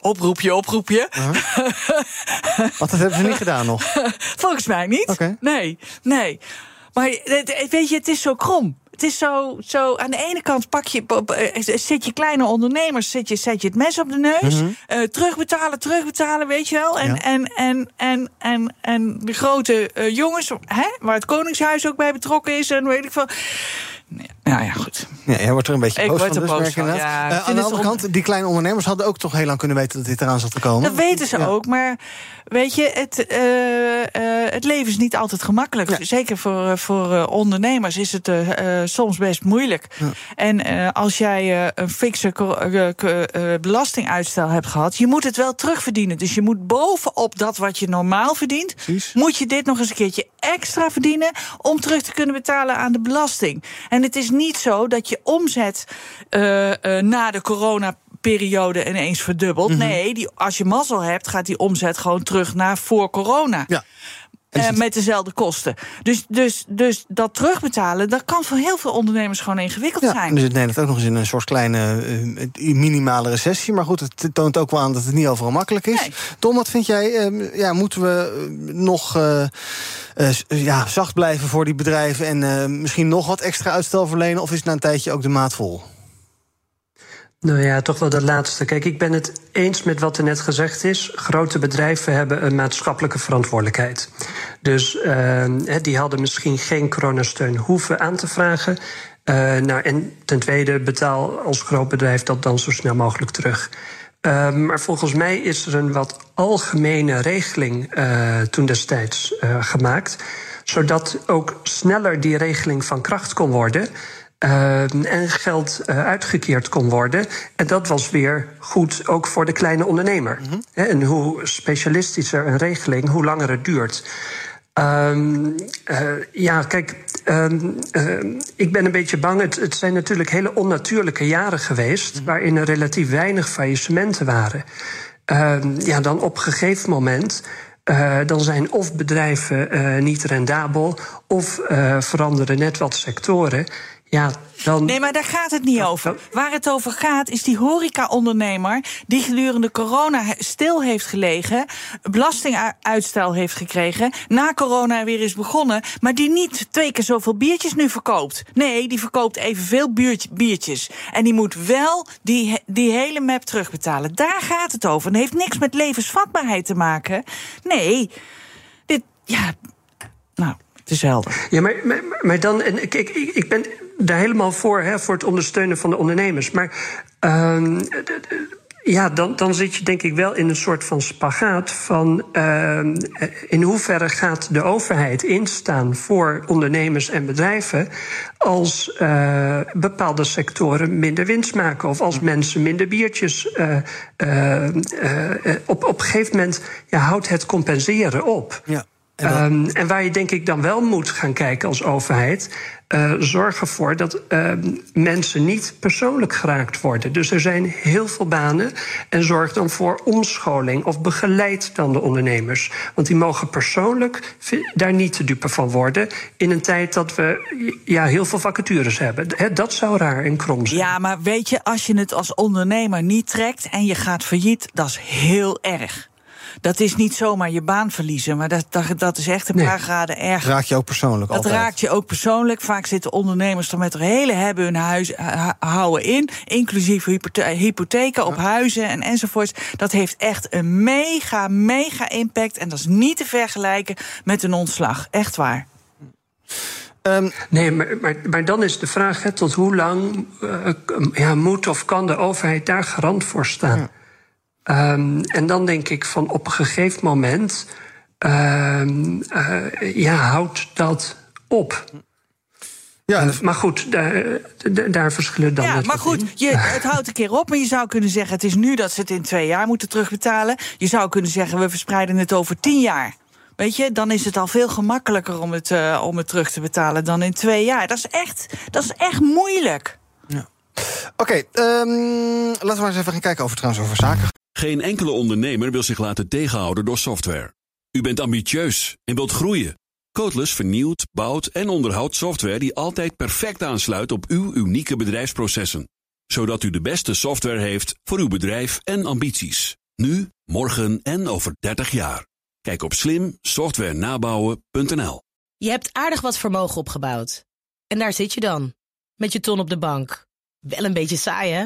oproepje, oproepje. -huh. Wat, dat hebben ze niet gedaan nog? Volgens mij niet. Okay. Nee, nee. Maar weet je, het is zo krom. Het is zo, zo aan de ene kant pak je, zet je kleine ondernemers, zet je, zet je het mes op de neus. Mhm. Mm -hmm. uh, terugbetalen, terugbetalen, weet je wel. En, Ja. en, en, en, en, en de grote uh, jongens, hè, waar het Koningshuis ook bij betrokken is en weet ik veel. Nee, nou ja, goed. Ja, jij wordt er een beetje Ik boos van. dus boos van, ja. Uh, aan de andere kant, die kleine ondernemers hadden ook toch heel lang kunnen weten dat dit eraan zat te komen. Dat weten ze Ja. ook, maar weet je, het, uh, uh, het leven is niet altijd gemakkelijk. Zeker voor, voor uh, ondernemers is het uh, soms best moeilijk. Ja. En als jij een fikse belastinguitstel hebt gehad, je moet het wel terugverdienen. Dus je moet bovenop dat wat je normaal verdient, Precies. moet je dit nog eens een keertje extra verdienen om terug te kunnen betalen aan de belasting. En het is niet zo dat je omzet na de corona periode ineens verdubbelt. Mhm. Nee, die, als je mazzel hebt, gaat die omzet gewoon terug naar voor corona. Ja. Uh, met dezelfde kosten. Dus, dus, dus dat terugbetalen, dat kan voor heel veel ondernemers gewoon ingewikkeld Ja, zijn. dus het Nederland ook nog eens in een soort kleine uh, minimale recessie. Maar goed, het toont ook wel aan dat het niet overal makkelijk is. Nee. Tom, wat vind jij? Uh, ja, moeten we nog uh, ja, zacht blijven voor die bedrijven en misschien nog wat extra uitstel verlenen? Of is het na een tijdje ook de maat vol? Nou ja, toch wel dat laatste. Kijk, ik ben het eens met wat er net gezegd is. Grote bedrijven hebben een maatschappelijke verantwoordelijkheid. Dus uh, die hadden misschien geen coronasteun hoeven aan te vragen. Uh, nou, en ten tweede, betaal als groot bedrijf dat dan zo snel mogelijk terug. Uh, maar volgens mij is er een wat algemene regeling uh, toen destijds uh, gemaakt. Zodat ook sneller die regeling van kracht kon worden. Uh, en geld uh, uitgekeerd kon worden. En dat was weer goed ook voor de kleine ondernemer. Mm -hmm. En hoe specialistischer een regeling, hoe langer het duurt. Um, uh, ja, kijk, um, ik ben een beetje bang. Het, het, zijn natuurlijk hele onnatuurlijke jaren geweest. Mm -hmm. waarin er relatief weinig faillissementen waren. ja, dan op een gegeven moment. Uh, dan zijn of bedrijven uh, niet rendabel, of uh, veranderen net wat sectoren. Ja, dan... Nee, maar daar gaat het niet over. Waar het over gaat is die horeca-ondernemer... die gedurende corona stil heeft gelegen... belastinguitstel heeft gekregen... na corona weer is begonnen... maar die niet twee keer zoveel biertjes nu verkoopt. Nee, die verkoopt evenveel biertjes. En die moet wel die, die hele map terugbetalen. Daar gaat het over. En heeft niks met levensvatbaarheid te maken. Nee, dit... Ja, nou... Het is helder. Ja, maar, maar, maar dan, en ik, ik, ik ben daar helemaal voor, hè, voor het ondersteunen van de ondernemers. Maar uh, ja, dan, dan zit je denk ik wel in een soort van spagaat van uh, in hoeverre gaat de overheid instaan voor ondernemers en bedrijven als uh, bepaalde sectoren minder winst maken of als mensen minder biertjes. Uh, op, op een gegeven moment ja, houdt het compenseren op. Ja. Ehm, en waar je denk ik dan wel moet gaan kijken als overheid. Uh, zorg ervoor dat uh, mensen niet persoonlijk geraakt worden. Dus er zijn heel veel banen. En zorg dan voor omscholing of begeleid dan de ondernemers. Want die mogen persoonlijk daar niet te dupe van worden. In een tijd dat we ja, heel veel vacatures hebben. He, dat zou raar en krom zijn. Ja, maar weet je, als je het als ondernemer niet trekt en je gaat failliet, dat is heel erg dat is niet zomaar je baan verliezen, maar dat, dat, dat is echt een paar graden erger. Dat raakt je ook persoonlijk. Dat altijd. raakt je ook persoonlijk. Vaak zitten ondernemers er met hun hele hebben hun huis houden in, inclusief hypotheken op huizen en enzovoorts. Dat heeft echt een mega, mega impact en dat is niet te vergelijken met een ontslag. Echt waar. Um, nee, maar, maar, maar, dan is de vraag: hè, tot hoe lang uh, ja, moet of kan de overheid daar garant voor staan? Ja. Um, en dan denk ik van op een gegeven moment, um, uh, ja, houdt dat op. Ja, uh, maar goed, daar, daar verschillen dan. Ja, maar goed, je, het houdt een keer op. Maar je zou kunnen zeggen: het is nu dat ze het in twee jaar moeten terugbetalen. Je zou kunnen zeggen: we verspreiden het over tien jaar. Weet je, dan is het al veel gemakkelijker om het, uh, om het terug te betalen dan in twee jaar. Dat is echt, dat is echt moeilijk. Ja. Oké, okay, um, laten we maar eens even gaan kijken over trouwens over zaken. Geen enkele ondernemer wil zich laten tegenhouden door software. U bent ambitieus en wilt groeien. Codeless vernieuwt, bouwt en onderhoudt software die altijd perfect aansluit op uw unieke bedrijfsprocessen. Zodat u de beste software heeft voor uw bedrijf en ambities. Nu, morgen en over 30 jaar. Kijk op slimsoftwarenabouwen.nl. Je hebt aardig wat vermogen opgebouwd. En daar zit je dan, met je ton op de bank. Wel een beetje saai, hè?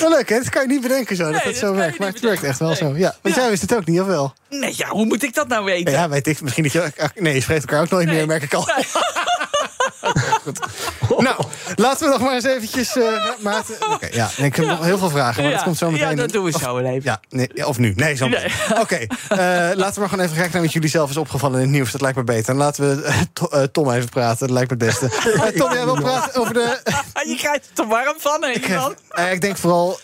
Wel leuk, hè? Dat kan je niet bedenken zo, dat nee, het zo werkt. Maar het werkt echt wel nee. zo. Ja, want ja. jij wist het ook niet, of wel? Nee, ja, hoe moet ik dat nou weten? Ja, weet ik. Misschien dat je... Nee, je spreekt elkaar ook nooit nee. meer, merk ik al. goed. Nou, laten we nog maar eens eventjes... Uh, Maarten, okay, ja, ik heb nog heel veel vragen, maar ja, dat komt zo meteen. Ja, dat doen we zo even. Ja, nee, of nu. Nee, zo nee. Oké, okay, uh, laten we maar gewoon even kijken naar wat jullie zelf is opgevallen in het nieuws. Dat lijkt me beter. En laten we uh, Tom even praten, dat lijkt me het beste. Tom, jij wil praten over de... je krijgt er warm van, hè, ik, ik denk vooral...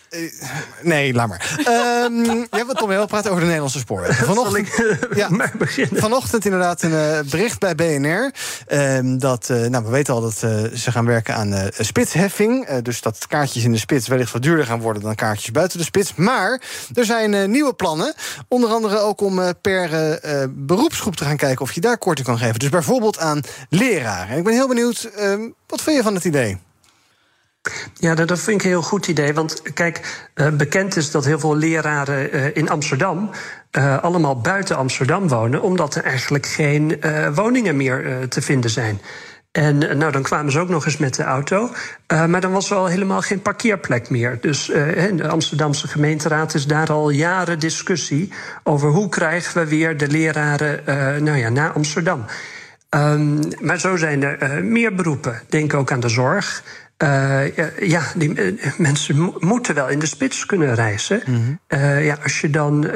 nee, laat maar. Um, jij wil, Tom, jij wil praten over de Nederlandse sporen. Vanochtend, ja, vanochtend inderdaad een bericht bij BNR. Um, dat, nou, we weten al dat ze gaan werken aan uh, spitsheffing. Uh, dus dat kaartjes in de spits wellicht wat duurder gaan worden dan kaartjes buiten de spits. Maar er zijn uh, nieuwe plannen. Onder andere ook om per beroepsgroep te gaan kijken of je daar korting kan geven. Dus bijvoorbeeld aan leraren. En ik ben heel benieuwd, ehm, wat vind je van het idee? Ja, dat vind ik een heel goed idee. Want kijk, bekend is dat heel veel leraren in Amsterdam. allemaal buiten Amsterdam wonen, omdat er eigenlijk geen woningen meer te vinden zijn. En eh, nou, dan kwamen ze ook nog eens met de auto. Uh, maar dan was er al helemaal geen parkeerplek meer. Dus in de Amsterdamse gemeenteraad is daar al jaren discussie over hoe krijgen we weer de leraren uh, nou ja, naar Amsterdam. Um, maar zo zijn er meer beroepen. Denk ook aan de zorg. Uh, ja, die uh, mensen moeten wel in de spits kunnen reizen. Mm -hmm. uh, ja, als je dan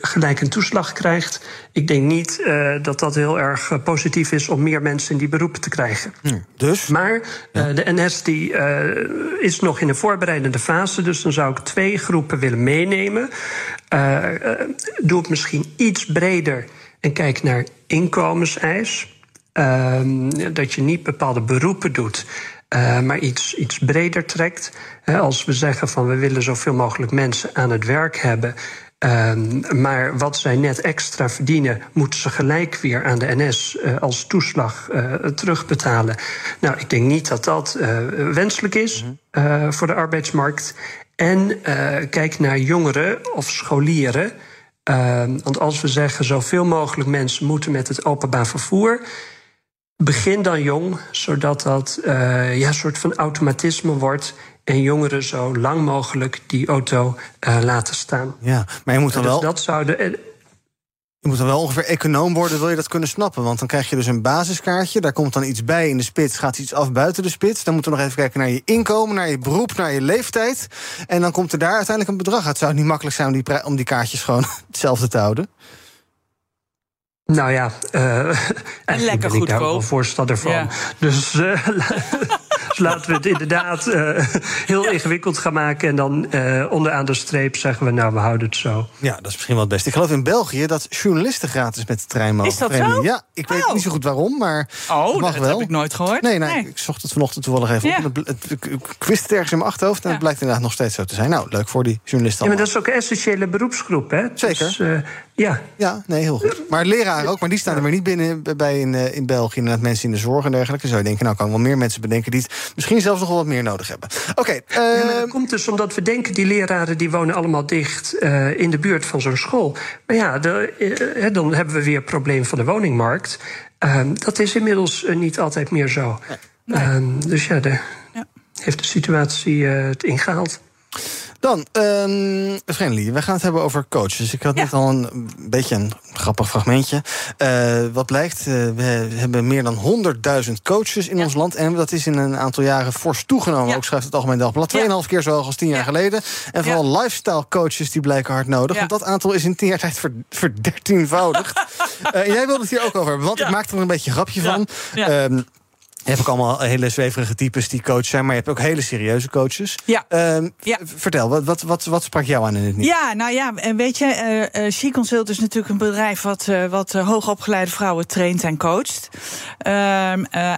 gelijk een toeslag krijgt, ik denk niet dat dat heel erg positief is om meer mensen in die beroepen te krijgen. Mm, dus? Maar ja. de NS die, is nog in de voorbereidende fase, dus dan zou ik twee groepen willen meenemen. doe het misschien iets breder en kijk naar inkomenseis. Ehm, dat je niet bepaalde beroepen doet. Uh, maar iets, iets breder trekt. als we zeggen van we willen zoveel mogelijk mensen aan het werk hebben. Uh, maar wat zij net extra verdienen, moeten ze gelijk weer aan de NS uh, eh, als toeslag uh, terugbetalen. Nou, ik denk niet dat dat wenselijk is mm-hmm. voor de arbeidsmarkt. En kijk naar jongeren of scholieren. Ehm, want als we zeggen zoveel mogelijk mensen moeten met het openbaar vervoer begin dan jong, zodat dat uh, ja, een soort van automatisme wordt. En jongeren zo lang mogelijk die auto uh, laten staan. Ja, maar je moet dan dus wel. Dat zou de, Je moet dan wel ongeveer econoom worden, wil je dat kunnen snappen. Want dan krijg je dus een basiskaartje. Daar komt dan iets bij in de spits. Gaat iets af buiten de spits. Dan moeten we nog even kijken naar je inkomen, naar je beroep, naar je leeftijd. En dan komt er daar uiteindelijk een bedrag uit. Zou het niet makkelijk zijn om die, om die kaartjes gewoon hetzelfde te houden? Nou ja, uh, en lekker ben ik daar wel voorstander van. Ja. Dus uh, Dus laten we het inderdaad uh, heel ingewikkeld gaan maken. En dan uh, onderaan de streep zeggen we, nou, we houden het zo. Ja, dat is misschien wel het beste. Ik geloof in België dat journalisten gratis met de trein mogen. Is dat zo? Ja, ik weet oh. niet zo goed waarom, maar Oh, mag dat wel. heb ik nooit gehoord. Nee, nee, ik zocht het vanochtend toevallig even ja. op. Het, het, ik wist het ergens in mijn achterhoofd en het blijkt inderdaad nog steeds zo te zijn. Nou, leuk voor die journalisten. Ja, maar dat is ook een essentiële beroepsgroep, hè? Zeker. Dus, uh, ja. ja, nee, heel goed. Maar leraren ook, maar die staan er maar niet binnen bij in, in België. Inderdaad, mensen in de zorg en dergelijke. Zou je denken, nou, kan wel meer mensen bedenken die het misschien zelfs nog wel wat meer nodig hebben. Oké. Okay, uh... ja, dat komt dus omdat we denken, die leraren die wonen allemaal dicht uh, in de buurt van zo'n school. Maar ja, de, uh, dan hebben we weer het probleem van de woningmarkt. Ehm, dat is inmiddels niet altijd meer zo. Nee. Ehm, dus ja, de, ja, heeft de situatie het ingehaald. Dan, um, Friendly, we gaan het hebben over coaches. Ik had ja. net al een beetje een grappig fragmentje. Uh, wat blijkt, uh, we hebben meer dan 100.000 coaches in ja. ons land. En dat is in een aantal jaren fors toegenomen. Ja. Ook schrijft het Algemeen Dagblad. 2,5 keer zo hoog als 10 jaar geleden. En vooral lifestyle coaches die blijken hard nodig. Want dat aantal is in 10 jaar tijd verdertienvoudigd. uh, jij wilde het hier ook over hebben, want ik maakte er een beetje een grapje van. Um, je hebt ook allemaal hele zweverige types die coach zijn, maar je hebt ook hele serieuze coaches. Ja. Uh, ja. Vertel, wat, wat, wat, wat sprak jou aan in het nieuws? Ja, nou ja, en weet je, uh, She Consult is natuurlijk een bedrijf wat, uh, wat hoogopgeleide vrouwen traint en coacht. Uh,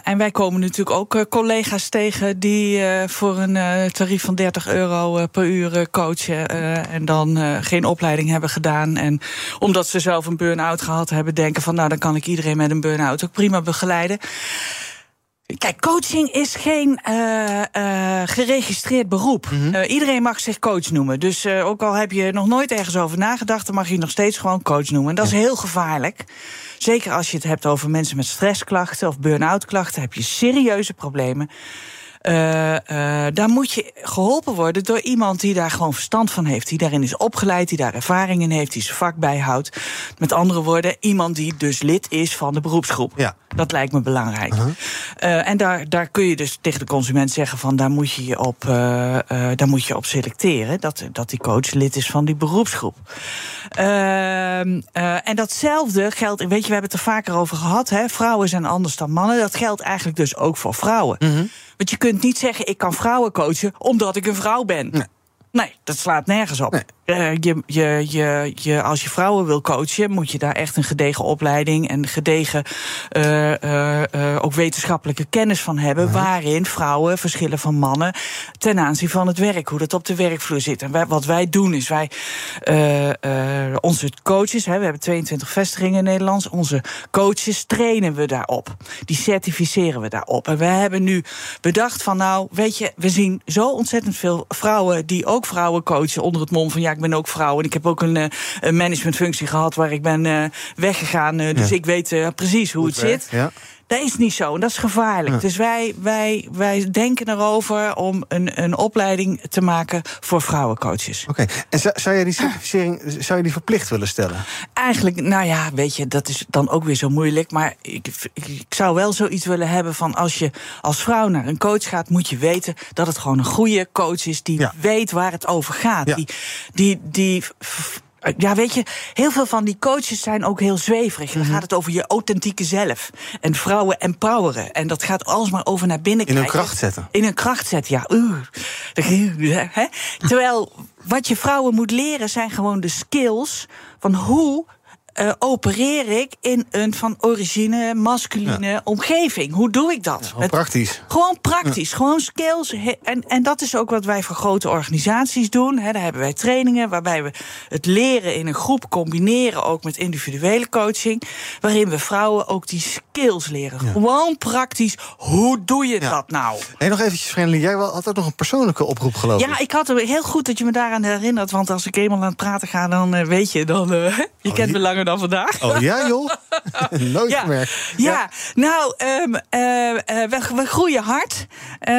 en wij komen natuurlijk ook collega's tegen die voor een tarief van 30 euro per uur coachen. en dan geen opleiding hebben gedaan. En omdat ze zelf een burn-out gehad hebben, denken van nou dan kan ik iedereen met een burn-out ook prima begeleiden. Kijk, coaching is geen uh, uh, geregistreerd beroep. Mm -hmm. uh, iedereen mag zich coach noemen. Dus ook al heb je nog nooit ergens over nagedacht, dan mag je nog steeds gewoon coach noemen. En dat ja. is heel gevaarlijk. Zeker als je het hebt over mensen met stressklachten of burn-out klachten, heb je serieuze problemen. Uh, uh, daar moet je geholpen worden door iemand die daar gewoon verstand van heeft. Die daarin is opgeleid, die daar ervaring in heeft, die zijn vak bijhoudt. Met andere woorden, iemand die dus lid is van de beroepsgroep. Ja. Dat lijkt me belangrijk. Uh -huh. uh, en daar, daar kun je dus tegen de consument zeggen van daar moet je je op, daar moet je op selecteren. Dat, dat die coach lid is van die beroepsgroep. en datzelfde geldt, weet je, we hebben het er vaker over gehad. Hè? Vrouwen zijn anders dan mannen. Dat geldt eigenlijk dus ook voor vrouwen. Mhm. Want je kunt niet zeggen, ik kan vrouwen coachen omdat ik een vrouw ben. Nee. Nee, dat slaat nergens op. Nee. Uh, je, je, je, je, als je vrouwen wil coachen, moet je daar echt een gedegen opleiding en gedegen uh, uh, ook wetenschappelijke kennis van hebben. Waarin vrouwen verschillen van mannen ten aanzien van het werk, hoe dat op de werkvloer zit. En wij, wat wij doen is wij, onze coaches, hè, we hebben 22 vestigingen in Nederland, onze coaches trainen we daarop. Die certificeren we daarop. En we hebben nu bedacht van nou, weet je, we zien zo ontzettend veel vrouwen die ook vrouwen coachen onder het mom van ja, ik ben ook vrouw en ik heb ook een, uh, een managementfunctie gehad waar ik ben uh, weggegaan. Dus ja. ik weet precies hoe Goed het werk, zit. Ja. Dat is niet zo en dat is gevaarlijk. Ja. Dus wij, wij, wij denken erover om een, een opleiding te maken voor vrouwencoaches. Oké, okay. en zou, zou je die certificering zou je die verplicht willen stellen? Eigenlijk, nou ja, weet je, dat is dan ook weer zo moeilijk. Maar ik, ik, ik zou wel zoiets willen hebben van als je als vrouw naar een coach gaat, moet je weten dat het gewoon een goede coach is die Ja. weet waar het over gaat. Ja. Die, die, die ja, weet je, heel veel van die coaches zijn ook heel zweverig. Dan gaat het over je authentieke zelf. En vrouwen empoweren. En dat gaat alsmaar over naar binnen In hun kijken. kracht zetten. In een kracht zetten, ja. Terwijl wat je vrouwen moet leren zijn gewoon de skills van hoe. Eh, opereer ik in een van origine masculine omgeving? Hoe doe ik dat? Gewoon Het- praktisch. gewoon praktisch, gewoon skills. He- En, en dat is ook wat wij voor grote organisaties doen. He, daar hebben wij trainingen waarbij we het leren in een groep combineren, ook met individuele coaching. Waarin we vrouwen ook die skills leren. Gewoon praktisch. Hoe doe je dat nou? Hey, nog eventjes, Friendly. Jij had ook nog een persoonlijke oproep, geloof ik. Ja, ik had heel goed dat je me daaraan herinnert. Want als ik eenmaal aan het praten ga, dan eh, weet je, dan. eh, je kent me langer dan vandaag. Oh ja, joh? Nooit Ja. gemerkt. Ja, nou, ehm, eh, eh, we, we groeien hard. Eh,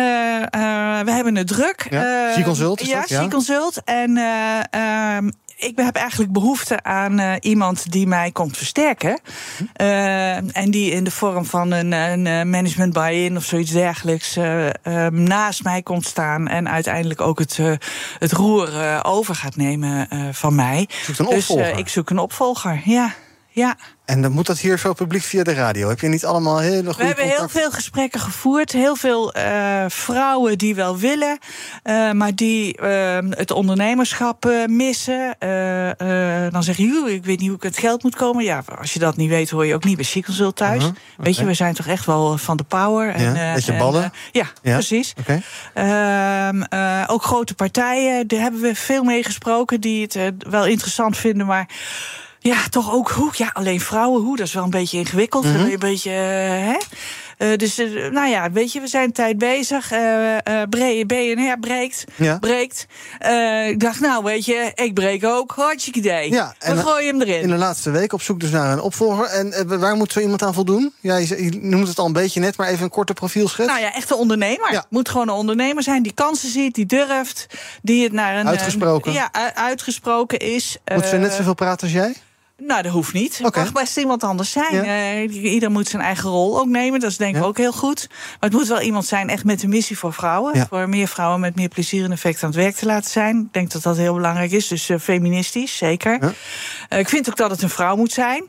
we hebben het druk. Ja, She Consult is ja, dat, ja. She Consult. En eh, ehm, ik heb eigenlijk behoefte aan uh, iemand die mij komt versterken. Uh, en die in de vorm van een, een management buy-in of zoiets dergelijks uh, naast mij komt staan. En uiteindelijk ook het, het roer over gaat nemen van mij. Dus ik zoek een opvolger, ja. Ja. En dan moet dat hier zo publiek via de radio. Heb je niet allemaal hele goede We hebben heel veel gesprekken gevoerd. Heel veel uh, vrouwen die wel willen, uh, maar die uh, het ondernemerschap missen. dan zeg je, ik weet niet hoe ik het geld moet komen. Ja, als je dat niet weet, hoor je ook niet bij Cyclezult thuis. -huh, okay. Weet je, we zijn toch echt wel van de power. Ja, en, beetje ballen? Ja, ja, precies. Okay. Ehm, ook grote partijen, daar hebben we veel mee gesproken... die het wel interessant vinden, maar... Ja, toch ook hoe? Ja, alleen vrouwen hoe? Dat is wel een beetje ingewikkeld. Mm -hmm. Een beetje, hè? Uh, dus, uh, nou ja, weet je, we zijn tijd bezig. Uh, BNR breekt. Ja. breekt. ik dacht, nou, weet je, ik breek ook. Hartstikke idee. Ja, en we gooien hem erin. In de laatste week op zoek dus naar een opvolger. En waar moet zo iemand aan voldoen? Ja, je, je, noemt het al een beetje net, maar even een korte profielschets. Nou ja, echt een ondernemer. Ja. Moet gewoon een ondernemer zijn die kansen ziet, die durft. Die het naar een... Uitgesproken. ja, uitgesproken is. Moet ze net zoveel praten als jij? Nou, dat hoeft niet. Het okay. mag best iemand anders zijn. Ja. Uh, ieder moet zijn eigen rol ook nemen. Dat is denk ik ja. ook heel goed. Maar het moet wel iemand zijn echt met een missie voor vrouwen. Ja. Voor meer vrouwen met meer plezier en effect aan het werk te laten zijn. Ik denk dat dat heel belangrijk is. Dus uh, feministisch, zeker. Uh, ik vind ook dat het een vrouw moet zijn.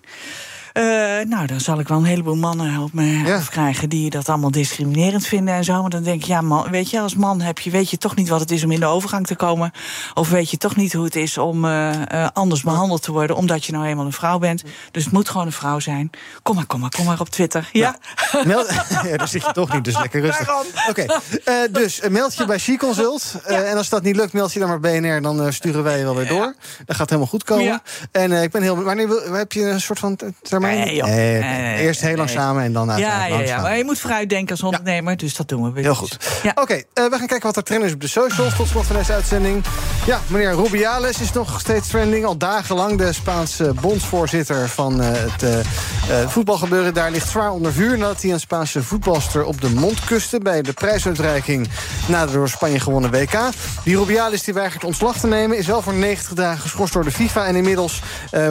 Uh, nou, dan zal ik wel een heleboel mannen op me ja. krijgen die dat allemaal discriminerend vinden en zo. Maar dan denk ik, ja, man, weet je, als man heb je, weet je toch niet wat het is om in de overgang te komen. Of weet je toch niet hoe het is om uh, uh, anders behandeld te worden, omdat je nou eenmaal een vrouw bent. Dus het moet gewoon een vrouw zijn. Kom maar, kom maar, kom maar op Twitter. Ja? Nou, meld, ja daar zit je toch niet, dus lekker rustig. Oké, okay. dus meld je bij She Consult. Ja. En als dat niet lukt, meld je dan maar BNR. Dan sturen wij je wel weer door. Dat gaat helemaal goed komen. En ik ben heel. Wanneer heb je een soort van termijn? Nee, joh. Nee, nee, Eerst heel lang samen en dan ja, ja, ja, maar je moet vooruit denken als ondernemer, dus dat doen we. Weer. Heel goed. Oké, okay, uh, we gaan kijken wat er trend is op de socials. Tot slot van deze uitzending. Ja, meneer Rubiales is nog steeds trending. Al dagenlang de Spaanse bondsvoorzitter van uh, het uh, voetbalgebeuren. Daar ligt zwaar onder vuur nadat hij een Spaanse voetbalster op de mond kuste... bij de prijsuitreiking na de door Spanje gewonnen WK. Die Rubiales die weigert ontslag te nemen... is wel voor 90 dagen geschorst door de FIFA. En inmiddels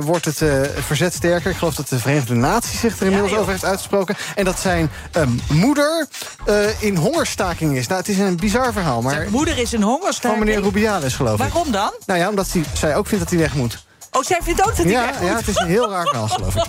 wordt het verzet sterker. Ik geloof dat de Verenigde Naties zich er inmiddels ja, over heeft uitgesproken. En dat zijn um, moeder uh, in hongerstaking is. Nou, het is een bizar verhaal. Maar zijn moeder is in hongerstaking? Van meneer Rubiales, geloof ik. Waarom dan? Nou ja, omdat hij, zij ook vindt dat hij weg moet. Oh, zij vindt ook dat ja, moet? Ja, het is een heel raar verhaal, geloof ik.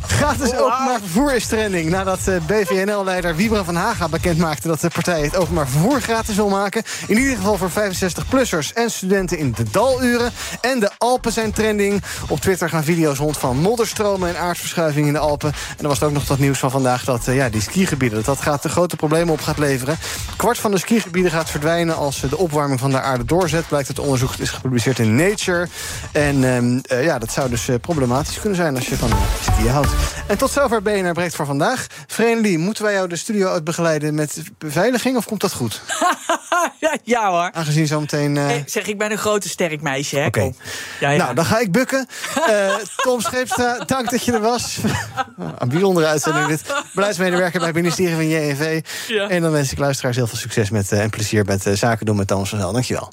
Gratis wow. openbaar vervoer is trending. Nadat uh, BVNL-leider Wiebra van Haga bekend maakte... dat de partij het openbaar vervoer gratis wil maken. In ieder geval voor 65-plussers en studenten in de daluren. En de Alpen zijn trending. Op Twitter gaan video's rond van modderstromen en aardverschuiving in de Alpen. En er was ook nog dat nieuws van vandaag... dat uh, ja, die skigebieden, dat, dat gaat de grote problemen op gaat leveren. Kwart van de skigebieden gaat verdwijnen... als uh, de opwarming van de aarde doorzet. Blijkt het onderzoek is gepubliceerd in Nature. En... Um, uh, ja, dat zou dus uh, problematisch kunnen zijn als je van skiën houdt. En tot zover BNR Breekt voor vandaag. Vreemdelie, moeten wij jou de studio uitbegeleiden met beveiliging of komt dat goed? ja, ja hoor. Aangezien zometeen... Uh... Hey, zeg, ik ben een grote sterk meisje, hè? Oké. Okay. Ja, ja. Nou, dan ga ik bukken. Tom Scheepstra, dank dat je er was. een bijzondere uitzending dit. Beleidsmedewerker bij het ministerie van JNV. Ja. En dan wens ik luisteraars heel veel succes met, en plezier met zaken doen met Thomas van Zel. Dankjewel.